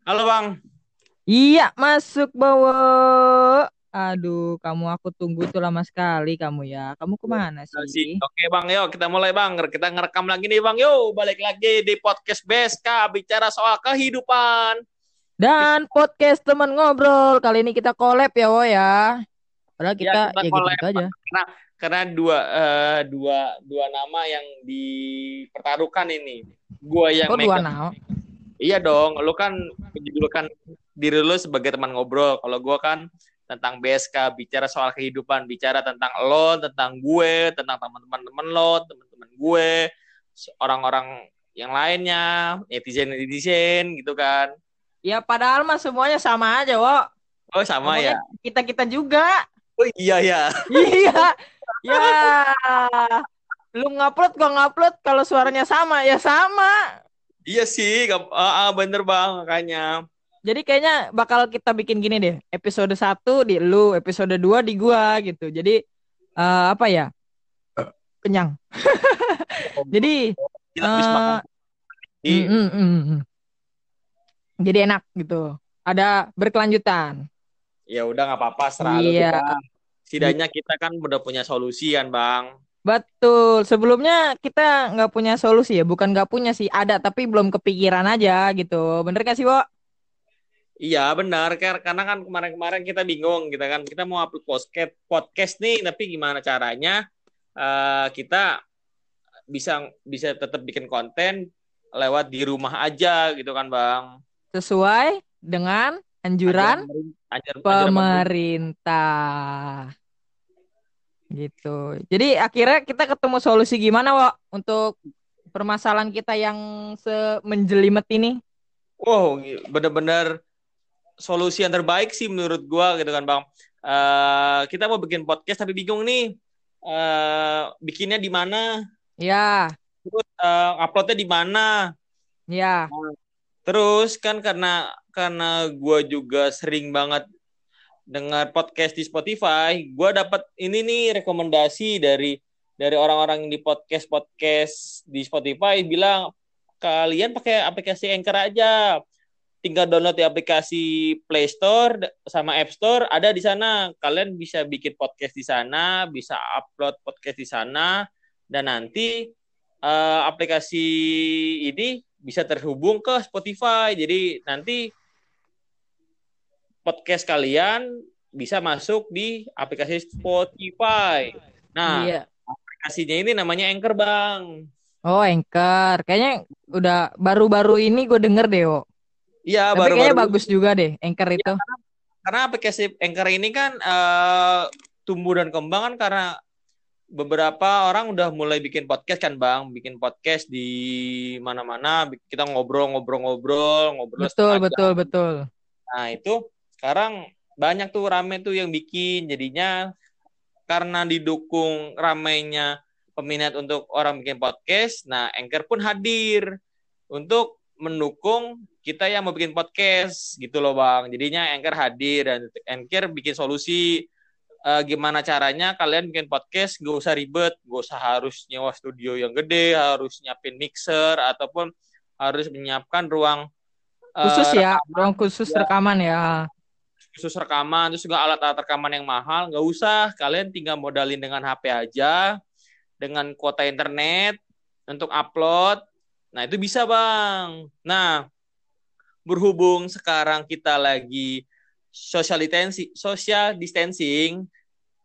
Halo Bang. Iya, masuk bawa. Aduh, kamu aku tunggu tuh lama sekali kamu ya. Kamu ke mana sih? Oke Bang, yuk kita mulai Bang. Kita ngerekam lagi nih Bang. Yuk balik lagi di podcast BSK bicara soal kehidupan. Dan podcast teman ngobrol. Kali ini kita collab ya, wo ya. Padahal kita ya, kita ya collab, gitu, aja. Karena karena dua uh, dua dua nama yang dipertaruhkan ini. Gua yang oh, dua nama. Iya dong, lu kan menjudulkan diri lu sebagai teman ngobrol. Kalau gue kan tentang BSK, bicara soal kehidupan, bicara tentang lo, tentang gue, tentang teman-teman teman lo, teman-teman gue, orang-orang yang lainnya, netizen-netizen gitu kan. Ya padahal mah semuanya sama aja, Wo. Oh, sama ya. Kita-kita juga. Oh iya ya. iya. Ya. Lu ngupload gua ngupload kalau suaranya sama ya sama. Iya sih, uh, uh, bener bang makanya. Jadi kayaknya bakal kita bikin gini deh, episode 1 di lu, episode 2 di gua gitu. Jadi uh, apa ya? Kenyang. Jadi uh, mm, mm, mm, Jadi enak gitu. Ada berkelanjutan. Ya udah nggak apa-apa, serah iya. Setidaknya kita kan udah punya solusi kan, Bang. Betul. Sebelumnya kita nggak punya solusi ya, bukan nggak punya sih, ada tapi belum kepikiran aja gitu. Bener gak sih, Bo? Iya benar, karena kan kemarin-kemarin kita bingung gitu kan, kita mau upload podcast podcast nih, tapi gimana caranya uh, kita bisa bisa tetap bikin konten lewat di rumah aja gitu kan, Bang? Sesuai dengan anjuran, anjuran, anjuran pemerintah gitu. Jadi akhirnya kita ketemu solusi gimana, Wak, untuk permasalahan kita yang semenjelimet ini? Wow, bener-bener solusi yang terbaik sih menurut gua gitu kan, Bang. Uh, kita mau bikin podcast tapi bingung nih uh, bikinnya di mana? Ya. Terus uh, uploadnya di mana? Ya. Terus kan karena karena gua juga sering banget dengar podcast di Spotify, gue dapat ini nih rekomendasi dari dari orang-orang di podcast podcast di Spotify bilang kalian pakai aplikasi Anchor aja, tinggal download di aplikasi Play Store sama App Store ada di sana. Kalian bisa bikin podcast di sana, bisa upload podcast di sana, dan nanti uh, aplikasi ini bisa terhubung ke Spotify. Jadi nanti podcast kalian bisa masuk di aplikasi Spotify. Nah, iya. aplikasinya ini namanya Anchor, Bang. Oh, Anchor. Kayaknya udah baru-baru ini gue denger deh, Wo. Iya, baru-baru. kayaknya bagus juga deh Anchor ya, itu. Karena, karena aplikasi Anchor ini kan uh, tumbuh dan kembang kan karena beberapa orang udah mulai bikin podcast kan bang, bikin podcast di mana-mana, kita ngobrol-ngobrol-ngobrol, ngobrol. Betul, betul, betul. Nah itu sekarang banyak tuh rame tuh yang bikin jadinya karena didukung ramainya peminat untuk orang bikin podcast nah Anchor pun hadir untuk mendukung kita yang mau bikin podcast gitu loh bang jadinya Anchor hadir dan Anchor bikin solusi uh, gimana caranya kalian bikin podcast gak usah ribet gak usah harus nyewa studio yang gede harus nyiapin mixer ataupun harus menyiapkan ruang uh, khusus ya rekaman. ruang khusus ya. rekaman ya khusus rekaman terus juga alat-alat rekaman yang mahal. Nggak usah kalian tinggal modalin dengan HP aja dengan kuota internet untuk upload. Nah itu bisa bang. Nah berhubung sekarang kita lagi social distancing social distancing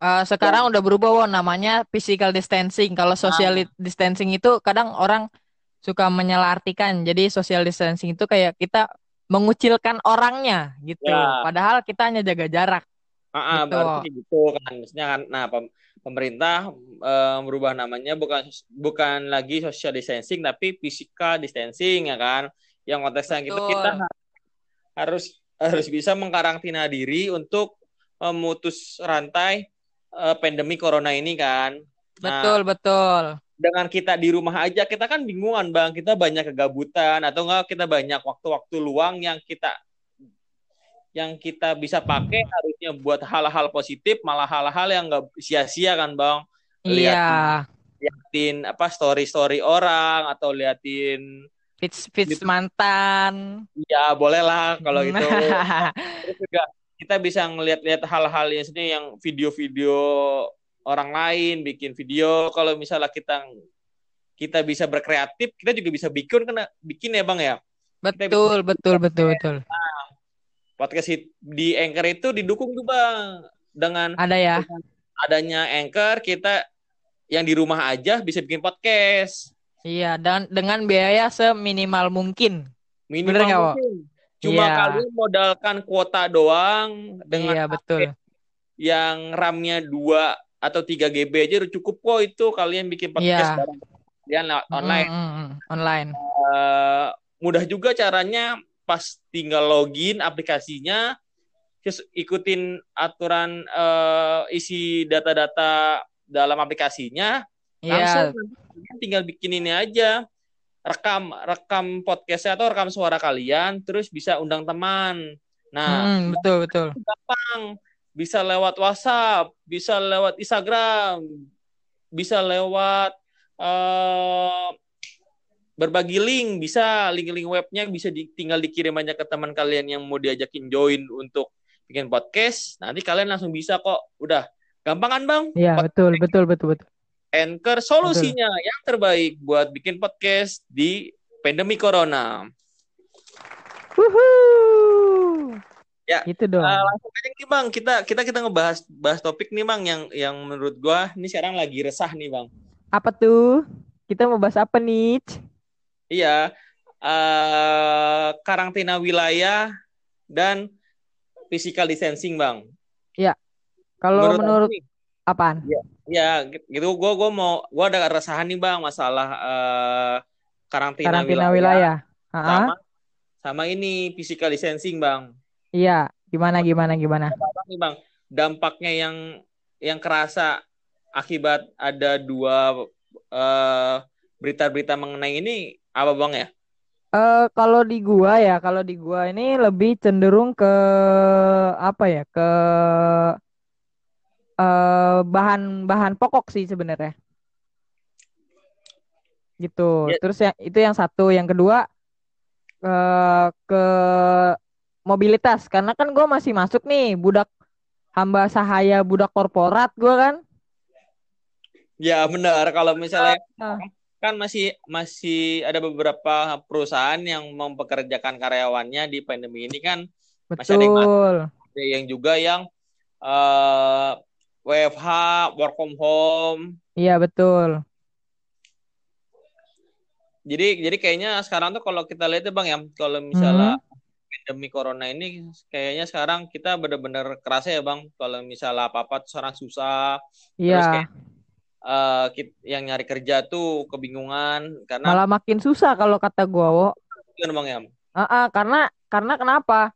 uh, sekarang udah berubah wo namanya physical distancing. Kalau social nah. distancing itu kadang orang suka menyelartikan. Jadi social distancing itu kayak kita mengucilkan orangnya gitu. Ya. Padahal kita hanya jaga jarak. Ah, gitu. berarti gitu kan. Maksudnya kan nah pemerintah e, merubah namanya bukan bukan lagi social distancing tapi physical distancing ya kan. Yang konteksnya gitu kita harus harus bisa mengkarantina diri untuk memutus rantai e, pandemi corona ini kan. Nah, betul, betul dengan kita di rumah aja kita kan bingungan bang kita banyak kegabutan atau enggak kita banyak waktu-waktu luang yang kita yang kita bisa pakai harusnya buat hal-hal positif malah hal-hal yang enggak sia-sia kan bang iya liatin apa story-story orang atau liatin Fits fits mantan. Ya boleh lah kalau gitu. Terus juga kita bisa ngeliat-liat hal-hal yang sini yang video-video orang lain bikin video. Kalau misalnya kita kita bisa berkreatif, kita juga bisa bikin kena bikin ya bang ya. Betul betul betul betul. Nah, podcast di Anchor itu didukung tuh bang dengan ada ya dengan adanya Anchor kita yang di rumah aja bisa bikin podcast. Iya, dan dengan biaya seminimal mungkin. Minimal Bener mungkin. Cuma iya. kalian modalkan kuota doang dengan Iya, betul. Yang RAM-nya 2 atau 3 GB aja udah cukup kok itu kalian bikin podcast iya. bareng kalian online. Mm, mm, online. Uh, mudah juga caranya pas tinggal login aplikasinya terus ikutin aturan uh, isi data-data dalam aplikasinya yeah. langsung tinggal bikin ini aja rekam rekam podcastnya atau rekam suara kalian terus bisa undang teman nah hmm, betul betul gampang bisa lewat WhatsApp bisa lewat Instagram bisa lewat uh, berbagi link bisa link-link webnya bisa di, tinggal dikirim aja ke teman kalian yang mau diajakin join untuk bikin podcast, nanti kalian langsung bisa kok. Udah, gampang kan bang? Iya betul, betul, betul, betul. Anchor solusinya betul. yang terbaik buat bikin podcast di pandemi corona. Woohoo! Ya, itu dong. Uh, langsung aja nih bang, kita kita kita ngebahas bahas topik nih bang yang yang menurut gua ini sekarang lagi resah nih bang. Apa tuh? Kita mau bahas apa nih? Iya, uh, karantina wilayah dan physical distancing, Bang. Iya. Kalau menurut, menurut apaan? Iya, ya, gitu gue gue mau gue ada keresahan nih, Bang, masalah uh, karantina, karantina wilayah. wilayah. Sama sama ini physical distancing, Bang. Iya, gimana gimana gimana? Nih, Bang, dampaknya yang yang kerasa akibat ada dua uh, berita-berita mengenai ini apa bang ya? Uh, kalau di gua ya, kalau di gua ini lebih cenderung ke apa ya? Ke uh, bahan bahan pokok sih sebenarnya. Gitu. Yeah. Terus ya itu yang satu, yang kedua uh, ke mobilitas karena kan gua masih masuk nih budak hamba sahaya budak korporat gua kan. Ya benar kalau misalnya uh, kan masih masih ada beberapa perusahaan yang mempekerjakan karyawannya di pandemi ini kan Betul. masih ada yang, ada yang juga yang uh, eh, WFH work from home. Iya betul. Jadi jadi kayaknya sekarang tuh kalau kita lihat ya bang ya kalau misalnya hmm. Pandemi corona ini kayaknya sekarang kita benar-benar kerasa ya bang. Kalau misalnya apa apa tuh susah. Iya. Terus kayak uh, yang nyari kerja tuh kebingungan karena malah makin susah kalau kata gua wo. Kan bang ya? Uh -uh, karena karena kenapa?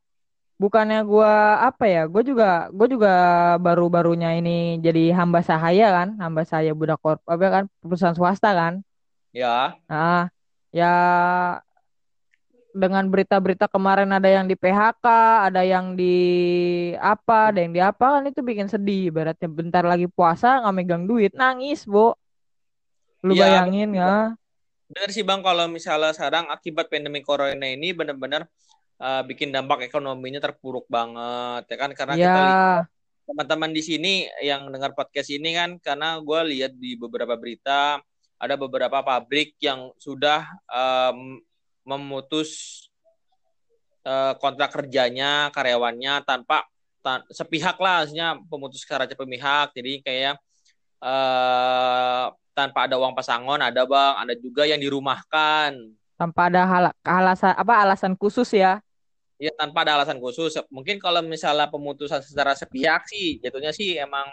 Bukannya gua apa ya gua juga gua juga baru-barunya ini jadi hamba sahaya kan hamba saya budak korp apa kan perusahaan swasta kan. Ya. Nah ya dengan berita-berita kemarin ada yang di PHK, ada yang di apa, ada yang di apa kan itu bikin sedih. Beratnya bentar lagi puasa nggak megang duit, nangis, Bu. Lu ya, bayangin ya. Bener sih Bang kalau misalnya sekarang akibat pandemi corona ini benar-benar uh, bikin dampak ekonominya terpuruk banget ya kan karena ya. kita lihat teman-teman di sini yang dengar podcast ini kan karena gue lihat di beberapa berita ada beberapa pabrik yang sudah um, memutus uh, kontrak kerjanya karyawannya tanpa tan sepihak lah hasilnya pemutus secara pemihak jadi kayak uh, tanpa ada uang pesangon ada bang ada juga yang dirumahkan. Tanpa ada hal alasan apa alasan khusus ya? Ya tanpa ada alasan khusus. Mungkin kalau misalnya pemutusan secara sepihak sih jatuhnya sih emang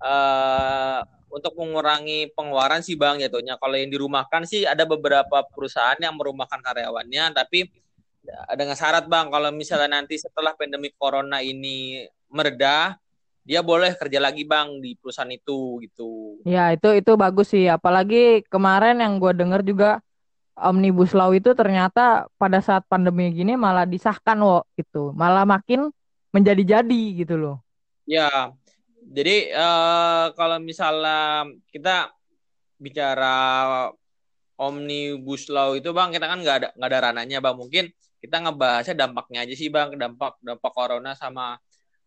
uh, untuk mengurangi pengeluaran sih bang jatuhnya kalau yang dirumahkan sih ada beberapa perusahaan yang merumahkan karyawannya tapi dengan syarat bang kalau misalnya nanti setelah pandemi corona ini mereda dia boleh kerja lagi bang di perusahaan itu gitu. Ya itu itu bagus sih. Apalagi kemarin yang gue dengar juga omnibus law itu ternyata pada saat pandemi gini malah disahkan wo gitu. Malah makin menjadi-jadi gitu loh. Ya jadi uh, kalau misalnya kita bicara omnibus law itu bang kita kan nggak ada nggak ada rananya bang. Mungkin kita ngebahasnya dampaknya aja sih bang. Dampak dampak corona sama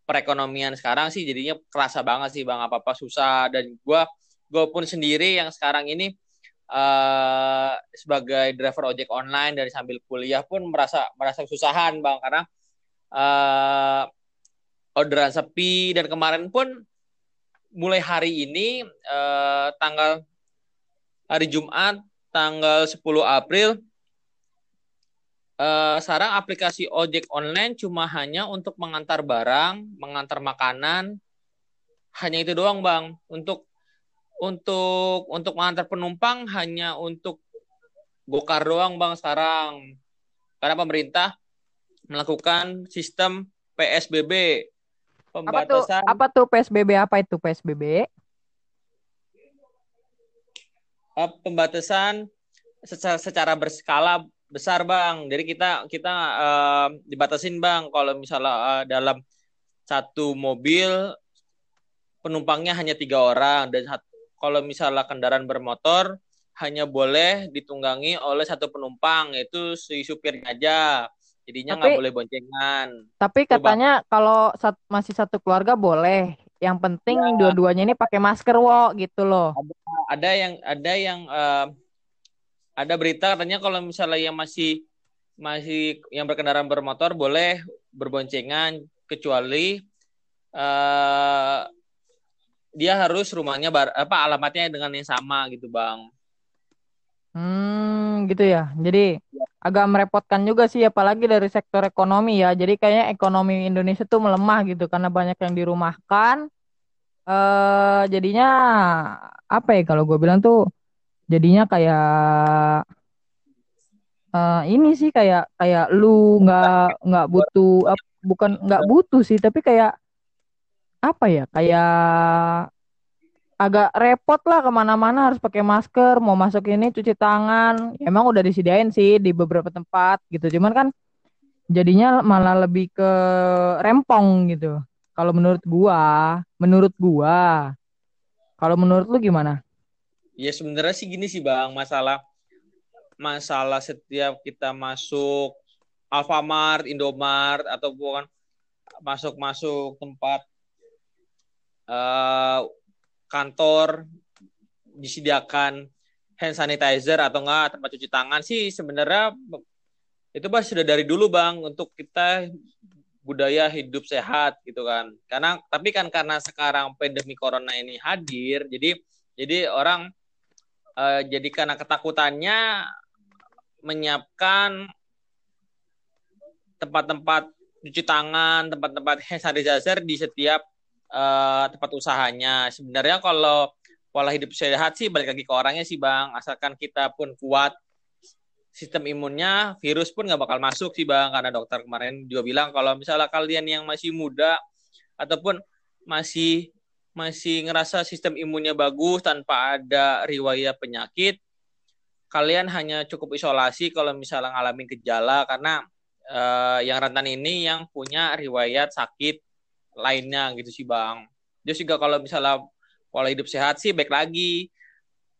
perekonomian sekarang sih jadinya kerasa banget sih bang. Apa apa susah. Dan gue gue pun sendiri yang sekarang ini uh, sebagai driver ojek online dari sambil kuliah pun merasa merasa kesusahan bang. Karena uh, orderan sepi dan kemarin pun mulai hari ini uh, tanggal hari Jumat tanggal 10 April uh, sekarang aplikasi ojek online cuma hanya untuk mengantar barang, mengantar makanan, hanya itu doang bang. Untuk untuk untuk mengantar penumpang hanya untuk gokar doang bang sekarang. Karena pemerintah melakukan sistem PSBB. Pembatasan. Apa tuh, apa tuh PSBB? Apa itu PSBB? Pembatasan secara, secara berskala besar bang. Jadi kita kita uh, dibatasin bang kalau misalnya uh, dalam satu mobil penumpangnya hanya tiga orang dan kalau misalnya kendaraan bermotor hanya boleh ditunggangi oleh satu penumpang yaitu si supirnya aja. Jadinya nggak boleh boncengan. Tapi katanya Coba. kalau sat, masih satu keluarga boleh. Yang penting ya. dua-duanya ini pakai masker wo gitu loh. Ada, ada yang ada yang uh, ada berita katanya kalau misalnya yang masih masih yang berkendaraan bermotor boleh berboncengan kecuali uh, dia harus rumahnya bar, apa alamatnya dengan yang sama gitu bang. Hmm gitu ya. Jadi agak merepotkan juga sih apalagi dari sektor ekonomi ya. Jadi kayaknya ekonomi Indonesia tuh melemah gitu karena banyak yang dirumahkan. Eh jadinya apa ya kalau gue bilang tuh jadinya kayak uh, ini sih kayak kayak lu nggak nggak butuh uh, bukan nggak butuh sih tapi kayak apa ya kayak agak repot lah ke mana-mana harus pakai masker mau masuk ini cuci tangan. Emang udah disediain sih di beberapa tempat gitu. Cuman kan jadinya malah lebih ke rempong gitu. Kalau menurut gua menurut gua kalau menurut lu gimana? Ya sebenarnya sih gini sih Bang, masalah masalah setiap kita masuk Alfamart, Indomart atau bukan masuk-masuk tempat uh, kantor disediakan hand sanitizer atau enggak tempat cuci tangan sih sebenarnya itu bah sudah dari dulu bang untuk kita budaya hidup sehat gitu kan. Karena tapi kan karena sekarang pandemi corona ini hadir jadi jadi orang uh, jadi karena ketakutannya menyiapkan tempat-tempat cuci tangan, tempat-tempat hand sanitizer di setiap uh, tempat usahanya. Sebenarnya kalau pola hidup sehat sih balik lagi ke orangnya sih bang. Asalkan kita pun kuat sistem imunnya, virus pun nggak bakal masuk sih bang. Karena dokter kemarin juga bilang kalau misalnya kalian yang masih muda ataupun masih masih ngerasa sistem imunnya bagus tanpa ada riwayat penyakit, kalian hanya cukup isolasi kalau misalnya ngalamin gejala karena uh, yang rentan ini yang punya riwayat sakit lainnya gitu sih bang. Terus juga kalau misalnya pola hidup sehat sih baik lagi.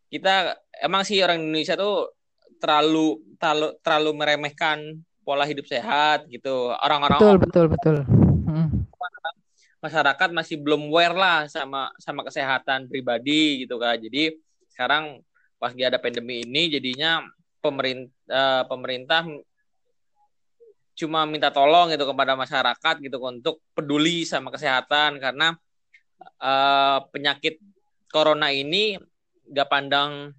Kita emang sih orang Indonesia tuh terlalu terlalu terlalu meremehkan pola hidup sehat gitu. Orang-orang betul betul betul masyarakat masih belum aware lah sama sama kesehatan pribadi gitu kan. Jadi sekarang pas ada pandemi ini jadinya pemerintah uh, pemerintah cuma minta tolong gitu kepada masyarakat gitu untuk peduli sama kesehatan karena uh, penyakit corona ini nggak pandang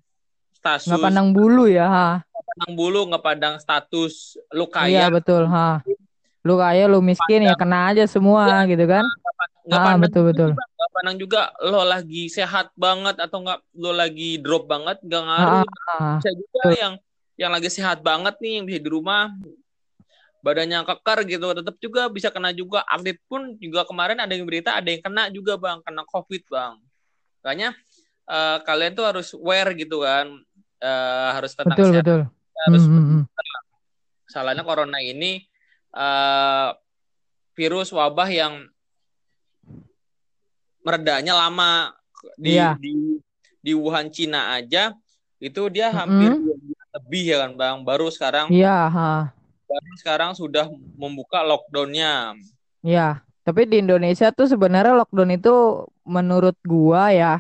status nggak pandang bulu ya ha. pandang bulu nggak pandang status lu kaya. iya betul ha. Lu kaya lu miskin ya kena aja semua ya, gitu kan. nggak ah, betul betul. nggak pandang juga lo lagi sehat banget atau nggak lo lagi drop banget nggak ngaruh. ah, bisa juga betul. yang yang lagi sehat banget nih yang bisa di rumah badannya kekar gitu tetap juga bisa kena juga atlet pun juga kemarin ada yang berita ada yang kena juga bang kena covid bang makanya uh, kalian tuh harus aware gitu kan uh, harus tentang betul, sehat betul. harus mm -hmm. salahnya corona ini uh, virus wabah yang meredanya lama di yeah. di di Wuhan Cina aja itu dia hampir Mm-mm. dua bulan lebih ya kan bang. Baru sekarang Iya, ha. Sekarang sudah membuka lockdownnya. Iya. Tapi di Indonesia tuh sebenarnya lockdown itu menurut gua ya,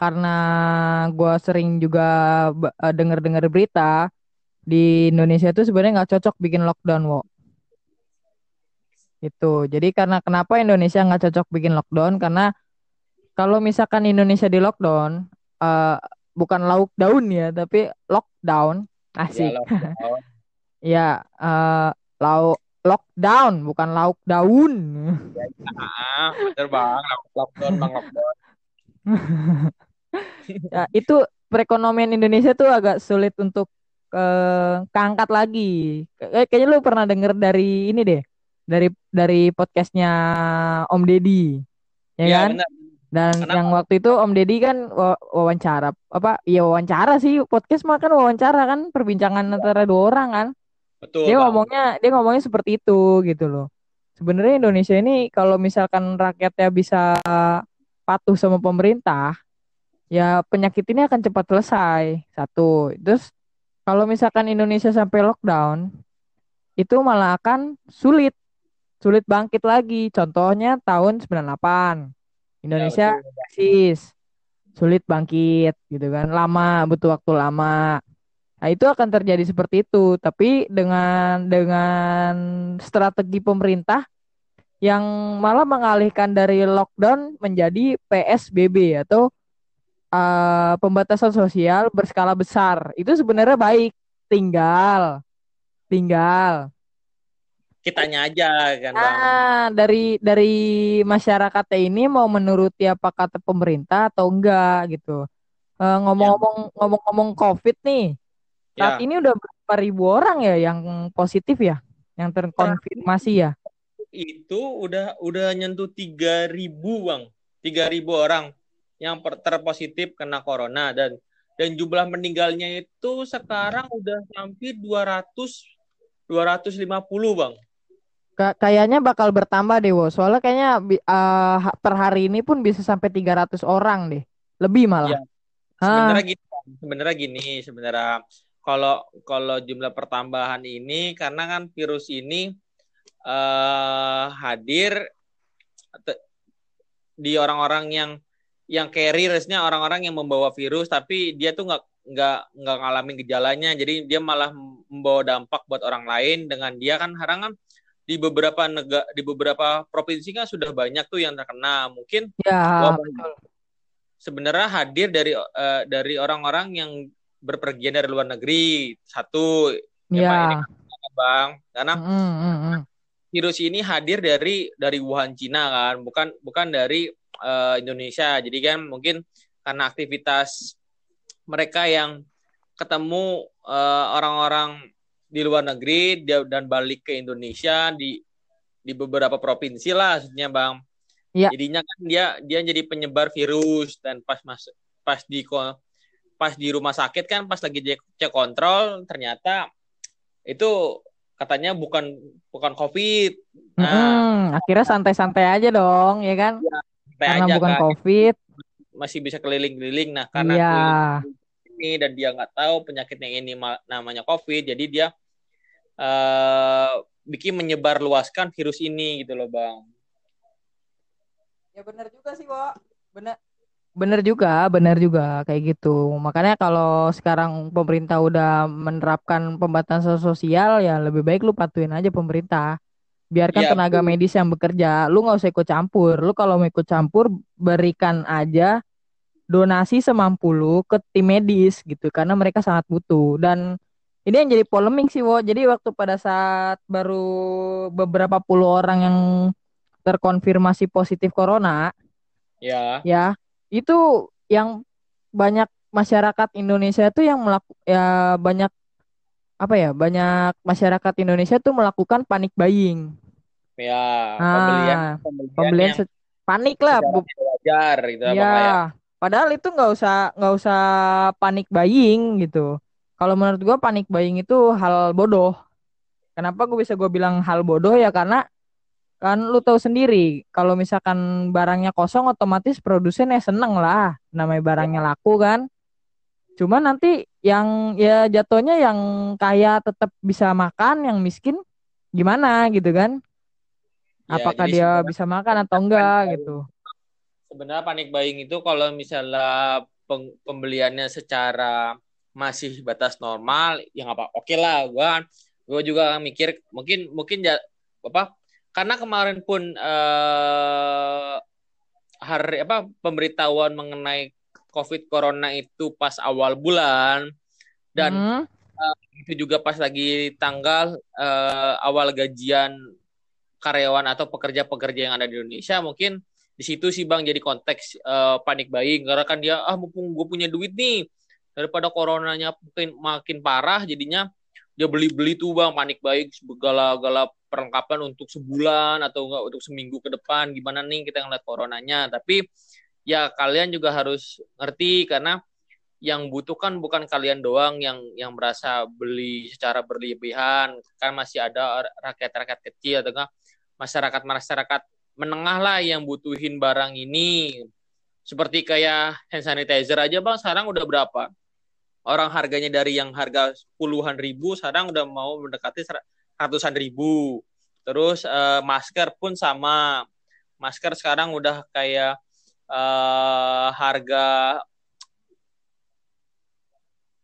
karena gua sering juga eh, denger-dengar berita di Indonesia tuh sebenarnya nggak cocok bikin lockdown, wo. Itu. Jadi karena kenapa Indonesia nggak cocok bikin lockdown? Karena kalau misalkan Indonesia di lockdown, eh, bukan lauk daun ya, tapi lockdown, Ya asik. lockdown. Ya, eh, lauk lockdown, bukan lauk daun. Ah, bener bang, lockdown bang lockdown. Ya, itu perekonomian Indonesia tuh agak sulit untuk eh, keangkat lagi. Kayak- Kayaknya lu pernah denger dari ini deh, dari dari podcastnya Om Deddy, ya Iya kan? benar. Dan Kenapa? yang waktu itu Om Deddy kan wa- wawancara apa? Iya wawancara sih, podcast mah kan wawancara kan, perbincangan antara dua orang kan. Betul Dia bang. ngomongnya dia ngomongnya seperti itu gitu loh. Sebenarnya Indonesia ini kalau misalkan rakyatnya bisa patuh sama pemerintah, ya penyakit ini akan cepat selesai. Satu. Terus kalau misalkan Indonesia sampai lockdown, itu malah akan sulit, sulit bangkit lagi. Contohnya tahun 98. Ya Indonesia betul. krisis, sulit bangkit gitu kan. Lama, butuh waktu lama. Nah, itu akan terjadi seperti itu, tapi dengan dengan strategi pemerintah yang malah mengalihkan dari lockdown menjadi PSBB atau eh, pembatasan sosial berskala besar. Itu sebenarnya baik. Tinggal, tinggal. Kitanya aja kan bang. Ah, dari dari masyarakatnya ini mau menuruti apa kata pemerintah atau enggak gitu. Ya, ngomong-ngomong ngomong-ngomong COVID nih, saat ya. ini udah berapa ribu orang ya yang positif ya, yang terkonfirmasi ya. itu udah udah nyentuh 3000 bang. 3000 orang yang terpositif kena corona dan dan jumlah meninggalnya itu sekarang udah hampir 200 250 bang. Ka- kayaknya bakal bertambah deh, Wo. Soalnya kayaknya ha- per hari ini pun bisa sampai 300 orang deh. Lebih malah. Ya, sebenarnya gini, sebenarnya gini, sebenarnya kalau kalau jumlah pertambahan ini karena kan virus ini eh hadir di orang-orang yang yang carriersnya orang-orang yang membawa virus tapi dia tuh nggak nggak nggak ngalamin gejalanya. Jadi dia malah membawa dampak buat orang lain dengan dia kan sekarang kan di beberapa negara di beberapa provinsi kan sudah banyak tuh yang terkena. Mungkin ya, sebenarnya hadir dari eh, dari orang-orang yang berpergian dari luar negeri satu ya Pak ini kan bang. Karena Mm, mm, mm. virus ini hadir dari dari Wuhan Cina kan. Bukan bukan dari eh, Indonesia. Jadi kan mungkin karena aktivitas mereka yang ketemu eh, orang-orang di luar negeri dia- dan balik ke Indonesia di di beberapa provinsi lah maksudnya bang. Ya. jadinya kan dia dia jadi penyebar virus dan pas masuk pas di pas di rumah sakit kan pas lagi cek, cek kontrol ternyata itu katanya bukan bukan covid nah Mm-mm. Akhirnya santai-santai aja dong, ya kan? santai Karena aja bukan kan COVID. masih bisa keliling-keliling nah karena keliling ini dan dia nggak tahu penyakitnya ini ma- namanya covid jadi dia eh bikin menyebar luaskan virus ini gitu loh bang Ya benar juga sih, Wo. Benar. Bener juga, bener juga kayak gitu. Makanya kalau sekarang pemerintah udah menerapkan pembatasan sosial, ya lebih baik lu patuhin aja pemerintah. Biarkan Iya, tenaga betul. medis yang bekerja. Lu nggak usah ikut campur. Lu kalau mau ikut campur, berikan aja donasi semampu lu ke tim medis gitu, karena mereka sangat butuh. Dan ini yang jadi polemik sih, Wo. Jadi waktu pada saat baru beberapa puluh orang yang terkonfirmasi positif corona, ya ya itu yang banyak masyarakat Indonesia tuh yang melaku ya banyak apa ya banyak masyarakat Indonesia tuh melakukan panic buying. Ya pembelian ah pembelian pembelian yang panik lah wajar gitu ya ya. padahal itu nggak usah nggak usah panic buying gitu. Kalau menurut gua panic buying itu hal bodoh. Kenapa gue bisa gue bilang hal bodoh? Ya karena kan lu tahu sendiri kalau misalkan barangnya kosong otomatis produsennya seneng lah namanya barangnya laku kan Cuma nanti yang ya jatuhnya yang kaya tetap bisa makan, yang miskin gimana gitu kan? Ya, Apakah dia bisa makan atau enggak gitu? sebenarnya panik buying itu kalau misalnya peng- pembeliannya secara masih batas normal ya nggak apa oke lah gua gua juga mikir mungkin mungkin ya apa karena kemarin pun eh, hari apa pemberitahuan mengenai COVID Corona itu pas awal bulan. Dan Hmm, itu juga pas lagi tanggal eh, awal gajian karyawan atau pekerja-pekerja yang ada di Indonesia mungkin di situ sih bang jadi konteks eh, panik buying. Karena kan dia ah mumpung gue punya duit nih daripada coronanya mungkin makin parah jadinya dia beli-beli tuh bang panik buying segala-gala perlengkapan untuk sebulan atau enggak untuk seminggu ke depan. Gimana nih kita ngeliat coronanya? Tapi ya kalian juga harus ngerti karena yang butuh kan bukan kalian doang yang yang merasa beli secara berlebihan. Kan masih ada rakyat-rakyat kecil atau enggak masyarakat-masyarakat menengah lah yang butuhin barang ini. Seperti kayak hand sanitizer aja bang sekarang udah berapa orang harganya dari yang harga puluhan ribu sekarang udah mau mendekati ratusan ribu terus eh, masker pun sama masker sekarang udah kayak eh, harga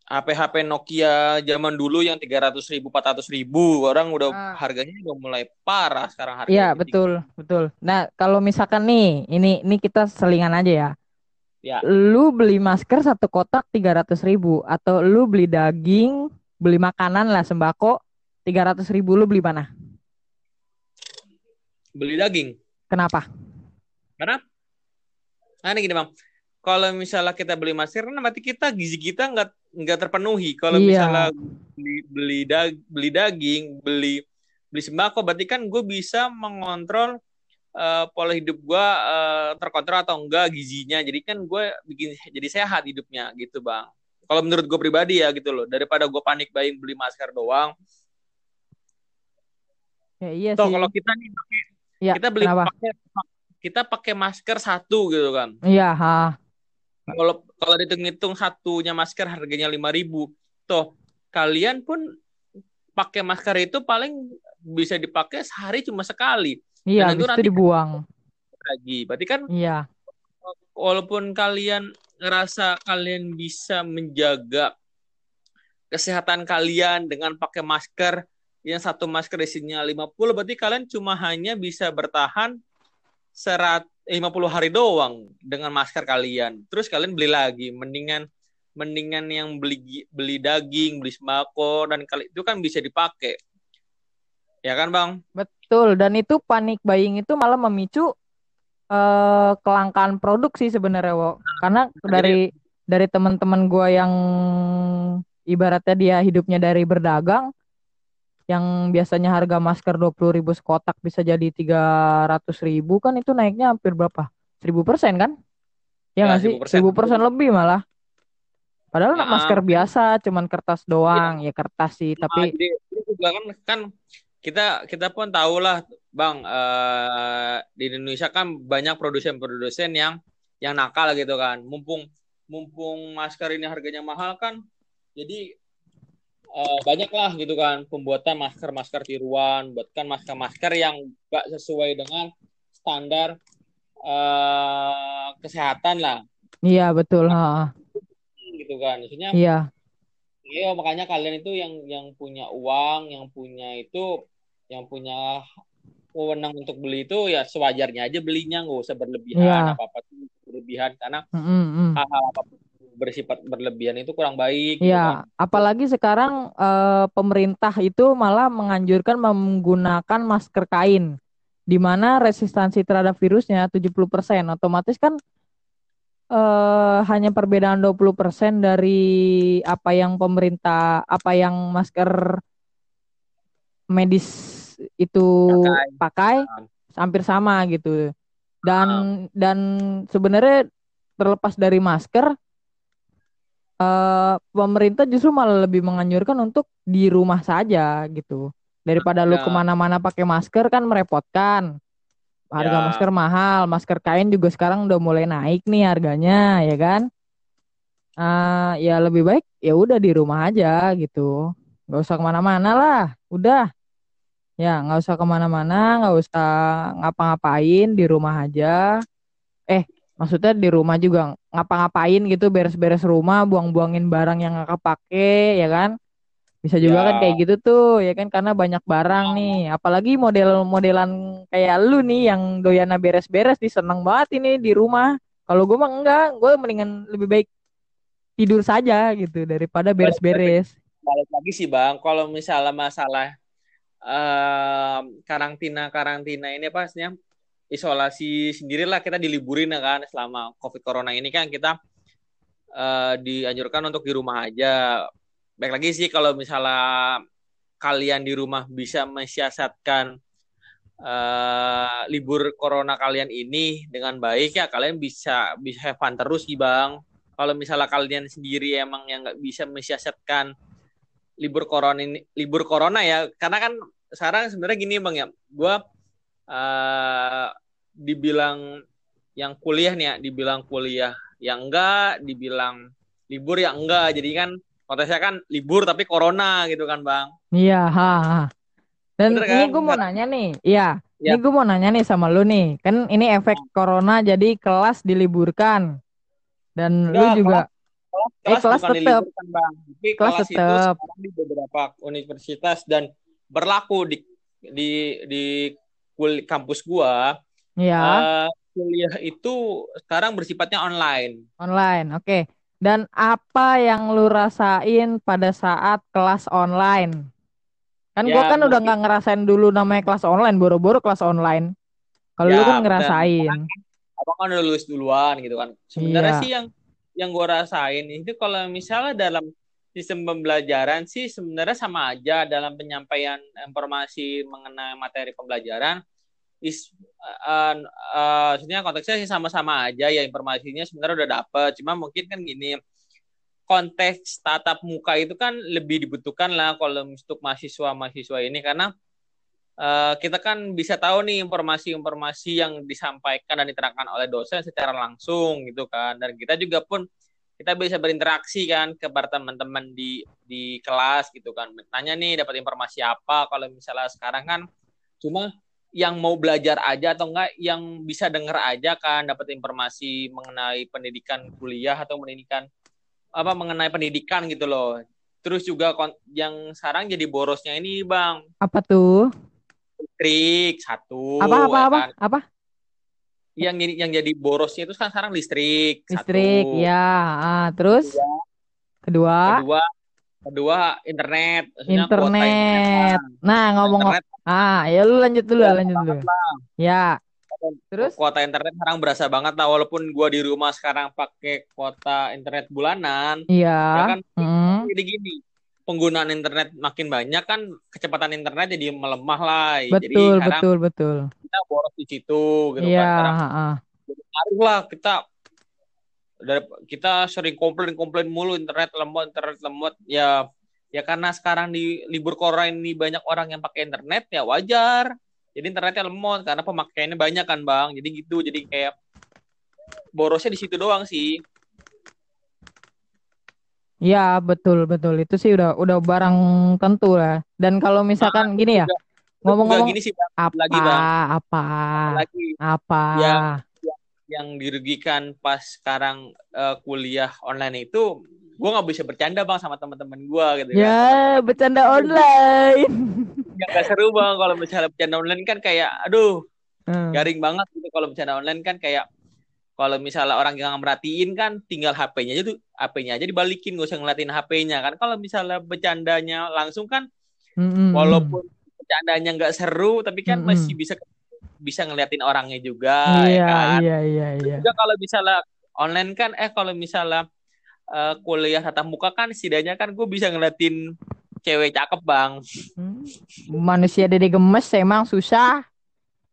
HP-HP Nokia zaman dulu yang 300 ribu, 400 ribu, orang udah Ah. harganya udah mulai parah sekarang harganya. Iya betul betul. Nah kalau misalkan nih ini ini kita selingan aja ya. Ya. Lu beli masker satu kotak tiga ratus ribu atau lu beli daging, beli makanan lah sembako tiga ratus ribu lu beli mana? Beli daging. Kenapa? Karena, ini gini bang, kalau misalnya kita beli masker, kan berarti kita gizi kita nggak nggak terpenuhi. Kalau Iya. misalnya beli beli, dag, beli daging, beli beli sembako, berarti kan gue bisa mengontrol uh, pola hidup gue uh, terkontrol atau enggak gizinya. Jadi kan gue bikin jadi sehat hidupnya gitu bang. Kalau menurut gue pribadi ya gitu loh, daripada gue panik buying beli masker doang. Ya iya sih. kalau kita nih pakai Ya, kita beli kenapa? pakai kita pakai masker satu gitu kan. Iya, ha. kalau kalau dihitung-hitung satunya masker harganya 5000 toh kalian pun pakai masker itu paling bisa dipakai sehari cuma sekali Iya, Dan itu nanti- dibuang. lagi berarti kan Iya. walaupun kalian ngerasa kalian bisa menjaga kesehatan kalian dengan pakai masker yang satu masker isinya 50 berarti kalian cuma hanya bisa bertahan serat 50 hari doang dengan masker kalian. Terus kalian beli lagi, mendingan mendingan yang beli beli daging, beli sembako dan kali itu kan bisa dipakai. Ya kan, Bang? Betul, dan itu panik buying itu malah memicu eh kelangkaan produk sih sebenarnya, Wo. Karena dari dari teman-teman gua yang ibaratnya dia hidupnya dari berdagang, yang biasanya harga masker 20.000 ribu sekotak bisa jadi 300.000 ribu kan itu naiknya hampir berapa? 1000 persen kan? Ya Ya, nggak sih? 1000%. 1000 persen lebih malah. Padahal Ya, masker biasa, cuman kertas doang, ya kertas sih, Nah, tapi jadi juga kan kan kita kita pun tahu lah bang eh, di Indonesia kan banyak produsen-produsen yang yang nakal gitu kan mumpung mumpung masker ini harganya mahal kan jadi eh, banyak lah gitu kan pembuatan masker-masker tiruan buatkan masker-masker yang gak sesuai dengan standar eh, kesehatan lah iya betul, ha. gitu kan maksudnya Iya. Iya, makanya kalian itu yang yang punya uang, yang punya itu, yang punya wewenang untuk beli itu ya sewajarnya aja belinya, nggak usah berlebihan Iya. apa-apa tuh berlebihan karena Mm, mm, mm. hal-hal apa pun bersifat berlebihan itu kurang baik. gitu kan. Iya, apalagi sekarang eh, pemerintah itu malah menganjurkan menggunakan masker kain, di mana resistansi terhadap virusnya 70%. Otomatis kan eh, hanya perbedaan 20% dari apa yang pemerintah, apa yang masker medis itu pakai, hampir sama gitu. Dan dan sebenarnya terlepas dari masker, eh, pemerintah justru malah lebih menganjurkan untuk di rumah saja gitu. Daripada lu Ya. ke mana-mana pakai masker kan merepotkan. Harga Ya. masker mahal, masker kain juga sekarang udah mulai naik nih harganya, ya kan? uh, ya lebih baik ya udah di rumah aja gitu nggak usah ke mana-mana lah udah ya nggak usah ke mana-mana nggak usah ngapa-ngapain di rumah aja eh maksudnya di rumah juga ngapa-ngapain gitu beres-beres rumah buang-buangin barang yang nggak kepake ya kan bisa juga kan Ya. kayak gitu tuh ya kan karena banyak barang nih. Apalagi model-modelan kayak lu nih yang doyana beres-beres nih seneng banget ini di rumah. Kalau gue mah enggak gue mendingan lebih baik tidur saja gitu daripada beres-beres. Balik lagi sih bang. Kalau misalnya masalah eh karantina karantina ini apa pastinya isolasi sendirilah kita diliburin ya kan selama covid corona ini kan kita eh, dianjurkan untuk di rumah aja baik lagi sih kalau misalnya kalian di rumah bisa mensiasatkan eh, libur corona kalian ini dengan baik ya kalian bisa bisa have fun terus sih bang. Kalau misalnya kalian sendiri emang yang nggak bisa mensiasatkan libur corona ini libur corona ya karena kan sekarang sebenarnya gini bang ya. Gue uh, dibilang yang kuliah nih ya dibilang kuliah yang enggak dibilang libur ya enggak jadi kan konteksnya kan libur tapi corona gitu kan bang. Iya ha, ha. dan Bener ini kan? gue mau nanya nih iya. Ya. ini gue mau nanya nih sama lu nih. Kan ini efek corona jadi kelas diliburkan. Dan lu Enggak, juga kelas, Eh, kelas diliburkan bang. Tapi Kelas kelas, itu tetep. sekarang di beberapa universitas dan berlaku di di di kul- kampus gua ya eh, kuliah itu sekarang bersifatnya online. Online oke dan apa yang lu rasain pada saat kelas online? Kan Ya, gua kan udah nggak ngerasain dulu namanya kelas online boro-boro kelas online. Kalau lu Ya, kan benar. ngerasain. Abang kan udah lulus duluan gitu kan. Sebenarnya Iya. sih yang yang gue rasain itu kalau misalnya dalam sistem pembelajaran sih sebenarnya sama aja dalam penyampaian informasi mengenai materi pembelajaran is uh, uh, konteksnya sih sama-sama aja ya informasinya sebenarnya udah dapet. Cuma mungkin kan gini konteks tatap muka itu kan lebih dibutuhkan lah kalau untuk mahasiswa-mahasiswa ini. Karena uh, kita kan bisa tahu nih informasi-informasi yang disampaikan dan diterangkan oleh dosen secara langsung gitu kan. Dan kita juga pun kita bisa berinteraksi kan kepada teman-teman di di kelas gitu kan. Nanya nih dapat informasi apa? Kalau misalnya sekarang kan cuma yang mau belajar aja atau enggak yang bisa dengar aja kan dapat informasi mengenai pendidikan kuliah atau pendidikan apa mengenai pendidikan gitu loh. Terus juga yang sekarang jadi borosnya ini bang. Apa tuh? Listrik satu apa apa ya apa? kan? apa? Yang jadi yang jadi borosnya itu kan sekarang listrik listrik satu. ya ah, terus? Kedua? Kedua kedua internet kuota internet nah ngomong internet ah ya lu lanjut dulu Ya, lanjut dulu. lah. ya. Terus? Kuota internet sekarang berasa banget lah walaupun gua di rumah sekarang pakai kuota internet bulanan ya iya kan? Hmm. jadi gini penggunaan internet makin banyak kan kecepatan internet jadi melemah lah. Jadi betul sekarang betul betul. kita boros di situ gitu iya kan sekarang jadi ngaruh lah kita dari kita sering komplain komplain mulu internet lemot internet lemot ya ya karena sekarang di libur corona ini banyak orang yang pakai internet ya wajar. Jadi internetnya lemot karena pemakaiannya banyak kan bang. Jadi gitu jadi kayak borosnya di situ doang sih. Iya betul betul. Itu sih udah udah barang tentu lah. Dan kalau misalkan gini ya ngomong-ngomong gini sih bang. Apa lagi, Bang. apa lagi. apa? Ya. yang dirugikan pas sekarang eh, kuliah online itu gue nggak bisa bercanda bang sama teman-teman gue gitu kan ya bercanda online. yang gak seru bang kalau misalnya bercanda online kan kayak aduh Hmm. garing banget gitu kalau bercanda online kan kayak kalau misalnya orang yang merhatiin kan tinggal HP-nya aja tuh HP-nya aja dibalikin gak usah ngeliatin HP-nya kan kalau misalnya bercandanya langsung kan Mm-mm. walaupun bercandanya nggak seru tapi kan Mm-mm. masih bisa bisa ngeliatin orangnya juga ya iya kan iya iya iya. juga kalau misalnya online kan eh kalau misalnya eh, kuliah tatap muka kan setidaknya kan gue bisa ngeliatin cewek cakep bang Hmm. Manusia dede gemes emang susah.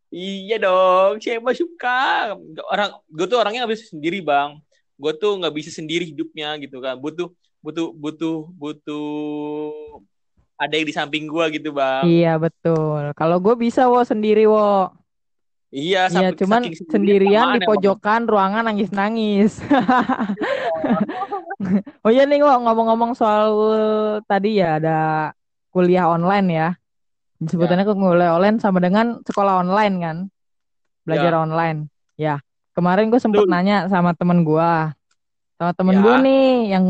iya dong siapa suka orang gue tuh orangnya nggak bisa sendiri bang gue tuh nggak bisa sendiri hidupnya gitu kan butuh butuh butuh butuh ada yang di samping gue gitu bang Iya betul. Kalau gue bisa wo sendiri wo. iya Iya cuman sendirian di pojokan ruangan nangis nangis. Oh iya nih kok ngomong-ngomong soal tadi ya ada kuliah online ya. Sebutannya kok kuliah online sama dengan sekolah online kan. Belajar Ya. online. Ya. Kemarin gue Betul. nanya sama temen gua. Sama temen Ya. gue nih yang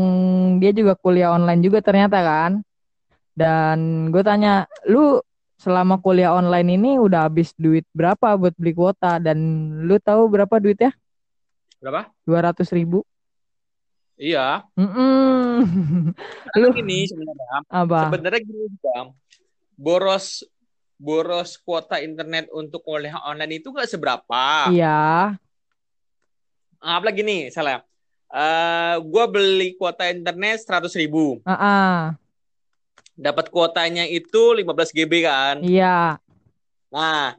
dia juga kuliah online juga ternyata kan. Dan gue tanya, lu selama kuliah online ini udah habis duit berapa buat beli kuota dan lu tahu berapa duitnya? Berapa? 200 ribu. Iya. Mm-mm. Lu gini sebenarnya. apa? Sebenarnya gini bang, boros boros kuota internet untuk kuliah online itu nggak seberapa. Iya. Apalagi nih, salah. Eh, gua beli kuota internet 100 ribu. Ah. Dapat kuotanya itu 15 GB kan. Iya. Nah,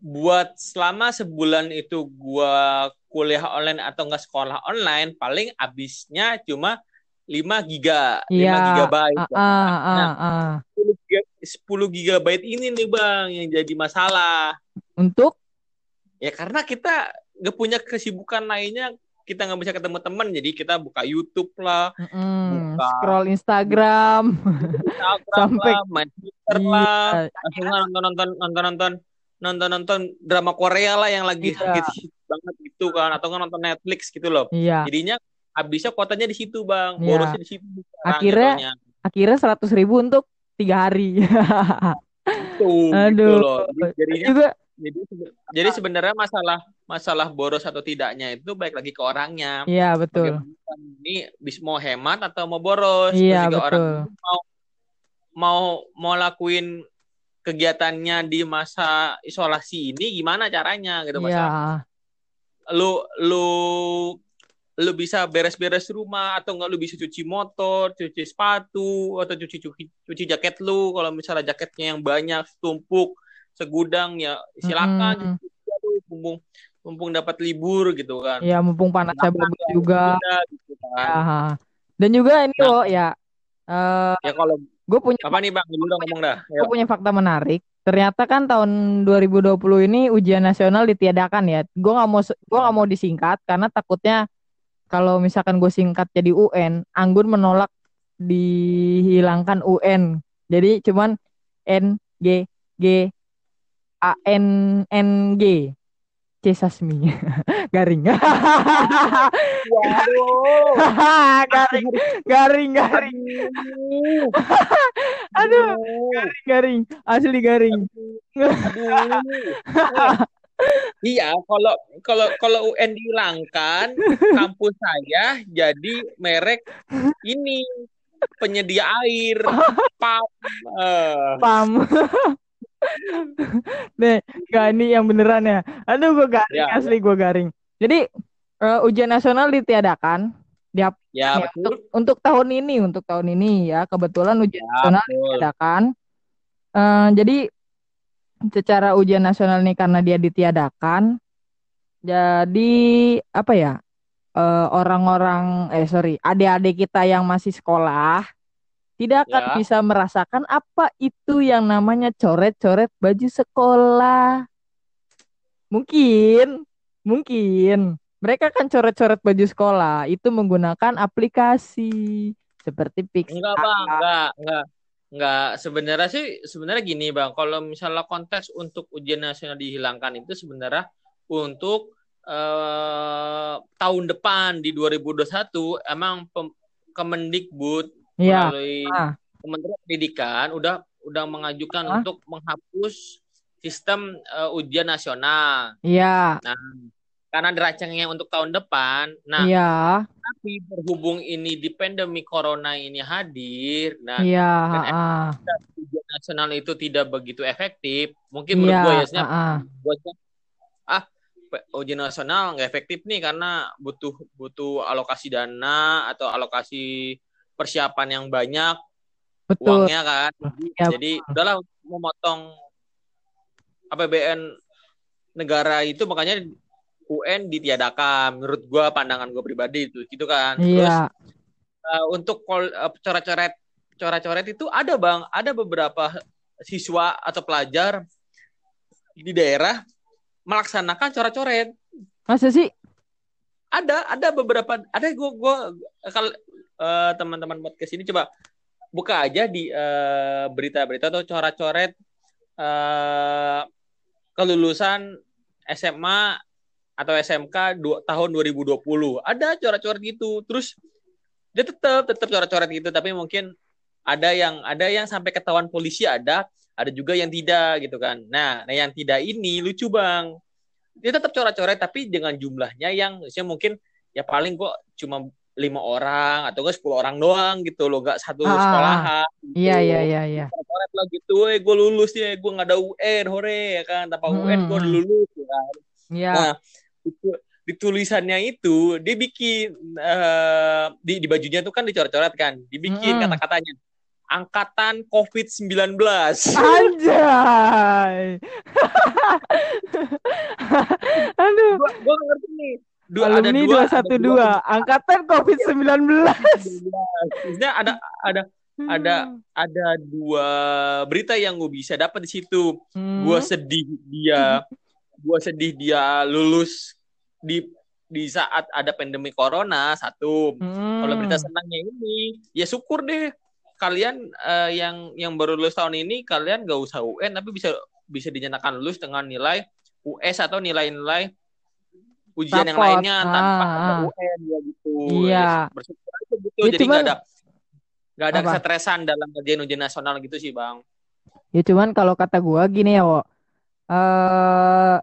buat selama sebulan itu gua kuliah online atau enggak sekolah online, paling habisnya cuma 5 giga, 5 Iya. gigabyte. Ah, ah, ah, Nah, ah. 10 giga- 10 gigabyte ini nih Bang yang jadi masalah. Untuk Ya karena kita nggak punya kesibukan lainnya, kita nggak bisa ketemu teman, jadi kita buka YouTube lah, mm, Buka. scroll Instagram. Instagram Sampai- lah, main Twitter lah, Iya. langsung nonton nonton nonton nonton nonton nonton drama Korea lah yang lagi Iya. hit banget itu kan, atau nggak nonton Netflix gitu loh. Iya. Jadinya habisnya kuotanya di situ bang, Iya. borosnya di situ. Akhirnya- jatuhnya. Akhirnya 100 ribu untuk tiga hari. Tuh, gitu Aduh. loh. Jadi- Jadinya juga jadi jadi sebenarnya masalah masalah boros atau tidaknya itu baik lagi ke orangnya. Iya betul. Bagaimana ini bis mau hemat atau mau boros? Iya, orang betul. itu mau mau mau lakuin kegiatannya di masa isolasi ini gimana caranya gitu Mas? Iya. Lu lu lu bisa beres-beres rumah atau enggak lu bisa cuci motor, cuci sepatu atau cuci cuci, cuci jaket lu kalau misalnya jaketnya yang banyak tumpuk segudang ya silakan aja lu, mumpung mumpung dapat libur gitu kan. Iya mumpung panasnya bagus juga. ditunda gitu kan. Ya. Dan juga ini Nah. loh ya. eh Ya kalau gue punya apa nih Bang? Dulu udah ngomong dah. Ya. gue punya fakta menarik. Ternyata kan tahun 2020 ini ujian nasional ditiadakan ya. Gue nggak mau gua nggak mau disingkat karena takutnya kalau misalkan gue singkat jadi UN, Anggun menolak dihilangkan UN. Jadi cuman N G G A N N G C Sasmi garing Waduh. garing garing garing aduh garing garing asli garing Aduh. Iya, kalau kalau kalau UN dihilangkan, kampus saya jadi merek ini penyedia air, PAM. Eh, pam Nih, gak ini yang beneran ya. Aduh, gue garing Ya, asli gue garing. Jadi eh, ujian nasional ditiadakan di ya ya, betul. untuk, untuk tahun ini, untuk tahun ini ya. Kebetulan ujian Ya, nasional betul. ditiadakan. Eh, jadi secara ujian nasional ini karena dia ditiadakan, jadi apa ya? eh, Orang-orang, eh sorry, adik-adik kita yang masih sekolah tidak akan Ya. bisa merasakan apa itu yang namanya coret-coret baju sekolah. Mungkin, mungkin mereka kan coret-coret baju sekolah itu menggunakan aplikasi seperti Pixar. Enggak, Bang, enggak, enggak. Enggak, sebenarnya sih sebenarnya gini, Bang. Kalau misalnya konteks untuk ujian nasional dihilangkan itu sebenarnya untuk eh, tahun depan di 2021 emang pem- Kemendikbud Iya. melalui Ah. Kementerian Pendidikan udah udah mengajukan Ah. untuk menghapus sistem eh, ujian nasional. Iya, Karena dirancangnya untuk tahun depan. Nah, iya, tapi berhubung ini di pandemi corona ini hadir, nah iya, kan ah, ujian nasional itu tidak begitu efektif. Mungkin iya, menurut gue ya, Snap, ah, ah. ujian nasional nggak efektif nih karena butuh butuh alokasi dana atau alokasi persiapan yang banyak betul. uangnya kan. Jadi, Ya, jadi udahlah memotong APBN negara itu makanya UN ditiadakan. Menurut gua pandangan gue pribadi itu gitu kan. Terus Iya, eh, untuk kol- eh, coret-coret coret-coret itu ada bang, ada beberapa siswa atau pelajar di daerah melaksanakan coret-coret. masa sih? Ada, ada beberapa, ada gua gua kalau uh, teman-teman podcast ini coba buka aja di uh, berita-berita atau coret-coret uh, kelulusan SMA atau SMK dua, tahun 2020 ada coret-coret gitu. Terus dia tetap tetap coret-coret gitu. Tapi mungkin ada yang ada yang sampai ketahuan polisi ada ada juga yang tidak gitu kan. Nah, nah yang tidak ini lucu bang. Dia tetap coret-coret tapi dengan jumlahnya yang misalnya mungkin ya paling kok cuma lima orang atau enggak sepuluh orang doang gitu loh. Gak satu ah, sekolahan gitu. iya iya iya iya. Coret lah gitu. Eh gue lulus ya gue nggak ada UN hore ya kan. Tanpa hmm, UN gue lulus ya kan. Iya. Nah, di tulisannya itu dia bikin uh, di, di bajunya tuh kan dicoret-coret kan dibikin hmm. kata-katanya. Angkatan COVID-19 anjay. Aduh. Gua, gua ngerti nih. Dua, alumni dua satu dua. angkatan COVID-19 maksudnya ada ada ada hmm. ada dua berita yang gue bisa dapat di situ. Hmm. gue sedih dia gue sedih dia lulus di di saat ada pandemi corona satu. Hmm. kalau berita senangnya ini ya syukur deh. Kalian uh, yang yang baru lulus tahun ini kalian gak usah UN tapi bisa bisa dinyatakan lulus dengan nilai US atau nilai-nilai ujian Rapot. yang lainnya tanpa ah, ada UN ya gitu. Iya. Ya, bersyukur aja gitu. Ya, jadi nggak ada nggak ada kesetresan dalam kerjaan ujian nasional gitu sih bang. Ya cuman kalau kata gua gini ya wo uh,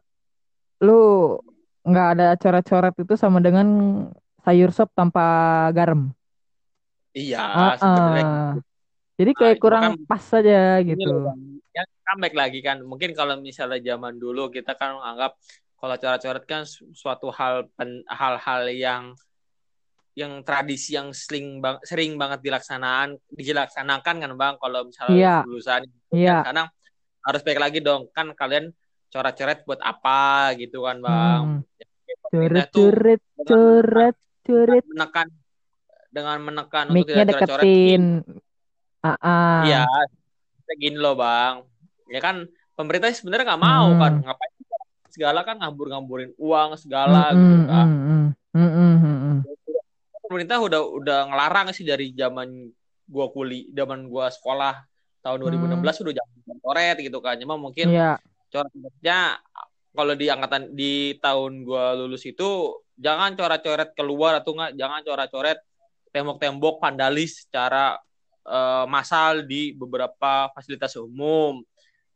lu nggak ada coret-coret itu sama dengan sayur sop tanpa garam. Iya, uh, uh. Jadi kayak nah, kurang kan, pas saja gitu. Ya comeback lagi kan. Mungkin kalau misalnya zaman dulu kita kan anggap kalau coret-coret kan suatu hal hal-hal yang yang tradisi yang sering bang, sering banget dilaksanaan dilaksanakan kan bang kalau misalnya yeah. lulusan yeah. karena harus baik lagi dong kan kalian coret-coret buat apa gitu kan bang? Hmm. coret coret coret coret menekan dengan menekan untuk tidak coret-coret. ah uh iya. Gini loh bang. Ya kan pemerintah sebenarnya nggak mau hmm. kan. Ngapain segala kan ngambur-ngamburin uang segala hmm, gitu kan. hmm, hmm, hmm, hmm, pemerintah udah udah ngelarang sih dari zaman gua kuli zaman gua sekolah tahun 2016 hmm. udah jangan coret gitu kan. Cuma mungkin yeah coret-coretnya kalau di angkatan di tahun gua lulus itu jangan coret-coret keluar atau enggak jangan coret-coret tembok-tembok vandalis secara uh, massal di beberapa fasilitas umum.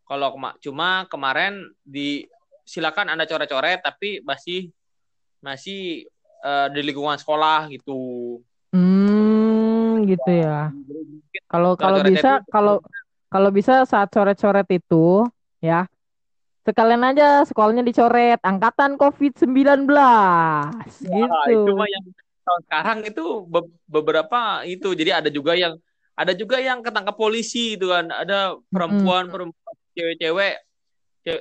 Kalau kema cuma kemarin di silakan Anda coret-coret tapi masih masih uh, di lingkungan sekolah gitu. Hmm, gitu ya. Kalau kalau bisa kalau kalau bisa saat coret-coret itu ya Sekalian aja sekolahnya dicoret angkatan COVID-19. Ya, gitu. Itu mah yang tahun sekarang itu be beberapa itu. Jadi ada juga yang ada juga yang ketangkap polisi itu kan. Ada perempuan, perempuan cewek-cewek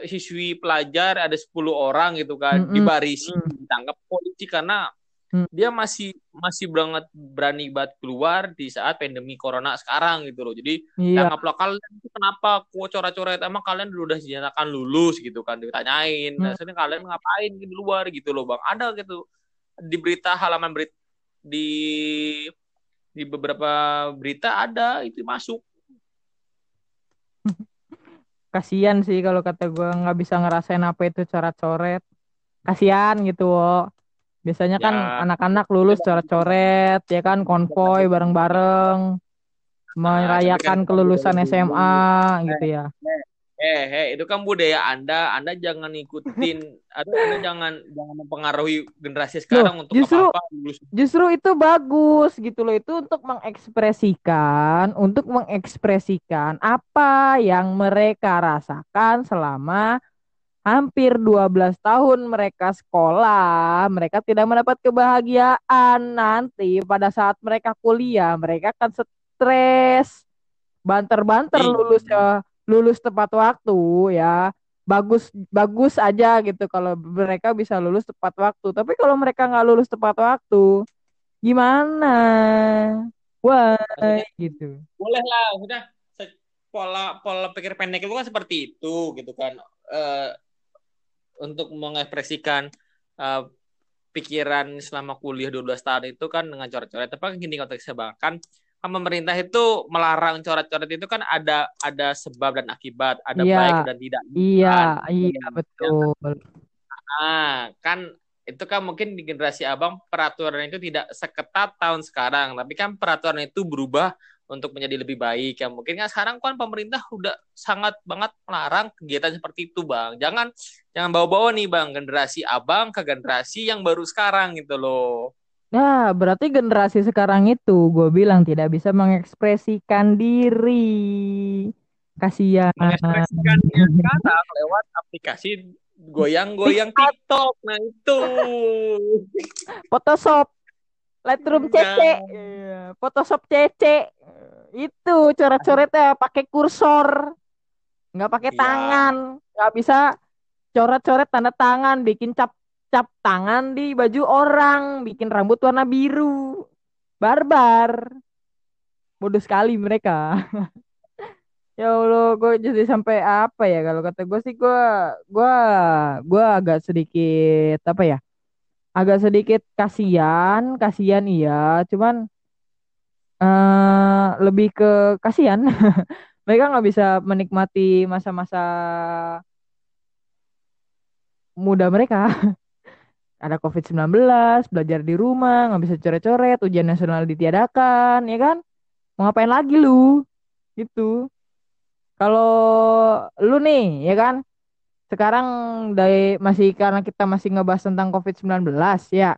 siswi pelajar ada 10 orang gitu kan mm -hmm. dibarisi ditangkap polisi karena Hmm. Dia masih masih banget berani banget keluar di saat pandemi corona sekarang gitu loh. Jadi iya. tangkap lokal itu kenapa kok coret-coret emang kalian udah dinyatakan lulus gitu kan ditanyain. Hmm. Nah, kalian ngapain di luar gitu loh, Bang. Ada gitu di berita halaman berita di di beberapa berita ada itu masuk. Kasian sih kalau kata gue nggak bisa ngerasain apa itu coret-coret. Kasian gitu, wo Biasanya kan ya. anak-anak lulus coret-coret, ya kan konvoy bareng-bareng, merayakan nah, kelulusan SMA gitu ya. Eh, eh, itu kan budaya Anda. Anda jangan ikutin atau Anda jangan jangan mempengaruhi generasi sekarang loh, untuk justru, apa, Justru itu bagus gitu loh. Itu untuk mengekspresikan, untuk mengekspresikan apa yang mereka rasakan selama hampir 12 tahun mereka sekolah, mereka tidak mendapat kebahagiaan nanti pada saat mereka kuliah, mereka akan stres, banter-banter iya. lulus ya, lulus tepat waktu ya. Bagus bagus aja gitu kalau mereka bisa lulus tepat waktu. Tapi kalau mereka nggak lulus tepat waktu, gimana? Wah, gitu. Boleh lah, sudah pola pola pikir pendek itu kan seperti itu gitu kan. Uh, untuk mengekspresikan uh, pikiran selama kuliah 12 tahun itu kan dengan coret-coret tapi kan gini konteksnya bang kan pemerintah itu melarang coret-coret itu kan ada ada sebab dan akibat ada Iya. baik dan tidak Iya, kan? iya betul. Nah, kan itu kan mungkin di generasi abang peraturan itu tidak seketat tahun sekarang, tapi kan peraturan itu berubah untuk menjadi lebih baik. Ya mungkin kan sekarang kan pemerintah udah sangat banget melarang kegiatan seperti itu bang. Jangan jangan bawa-bawa nih bang. Generasi abang ke generasi yang baru sekarang gitu loh. Ya, berarti generasi sekarang itu gue bilang tidak bisa mengekspresikan diri. Kasihan. mengekspresikan sekarang lewat aplikasi goyang-goyang TikTok. Nah itu. Photoshop, Lightroom. CC, Iya, Photoshop CC. Itu coret-coretnya pakai kursor. Nggak pakai Iya. tangan. Nggak bisa coret-coret tanda tangan, bikin cap cap tangan di baju orang, bikin rambut warna biru. Barbar. Bodoh sekali mereka. ya Allah, gue jadi sampai apa ya kalau kata gue sih gue gue gue agak sedikit apa ya? Agak sedikit kasihan, kasihan iya, cuman eh lebih ke kasihan. Mereka nggak bisa menikmati masa-masa muda mereka. Ada COVID-19, belajar di rumah, nggak bisa coret-coret, ujian nasional ditiadakan, ya kan? Mau ngapain lagi lu? Gitu. Kalau lu nih, ya kan? Sekarang dari masih karena kita masih ngebahas tentang COVID-19 ya.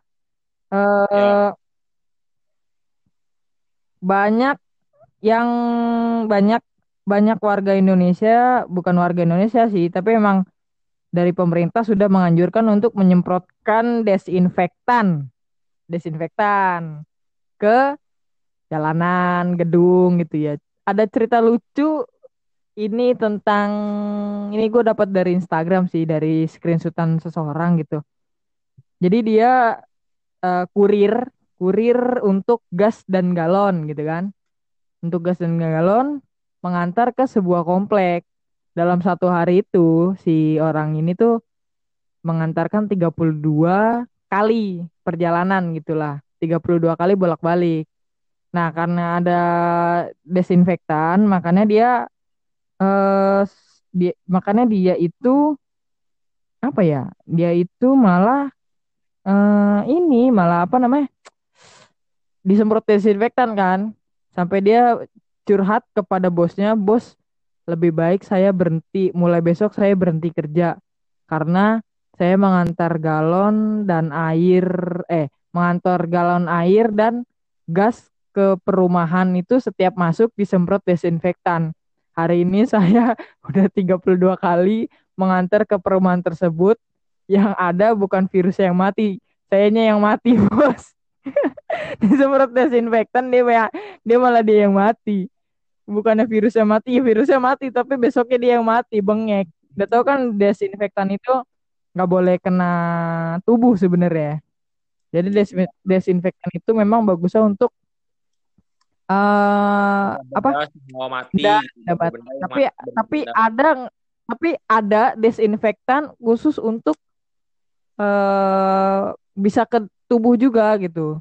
Eh Ya. banyak yang banyak banyak warga Indonesia, bukan warga Indonesia sih, tapi emang dari pemerintah sudah menganjurkan untuk menyemprotkan desinfektan, desinfektan ke jalanan, gedung gitu ya. Ada cerita lucu ini tentang ini gue dapat dari Instagram sih, dari screenshotan seseorang gitu. Jadi dia eh, kurir, kurir untuk gas dan galon gitu kan. Untuk gas dan galon mengantar ke sebuah komplek. Dalam satu hari itu si orang ini tuh mengantarkan 32 kali perjalanan gitulah. 32 kali bolak-balik. Nah, karena ada desinfektan, makanya dia dia, makanya dia itu apa ya? Dia itu malah eh ini malah apa namanya? disemprot desinfektan kan. Sampai dia curhat kepada bosnya, "Bos, lebih baik saya berhenti mulai besok saya berhenti kerja karena saya mengantar galon dan air eh mengantar galon air dan gas ke perumahan itu setiap masuk disemprot desinfektan. Hari ini saya udah 32 kali mengantar ke perumahan tersebut. Yang ada bukan virus yang mati, sayanya yang mati, Bos." disemprot desinfektan dia dia malah dia yang mati. Bukannya virusnya mati ya virusnya mati tapi besoknya dia yang mati bengek. Udah tahu kan desinfektan itu nggak boleh kena tubuh sebenarnya. Jadi des- desinfektan itu memang bagusnya untuk eh apa? Semua mati Benda- gitu. benda Benda tapi mati, tapi benda- ada tapi ada desinfektan khusus untuk eh bisa ke tubuh juga gitu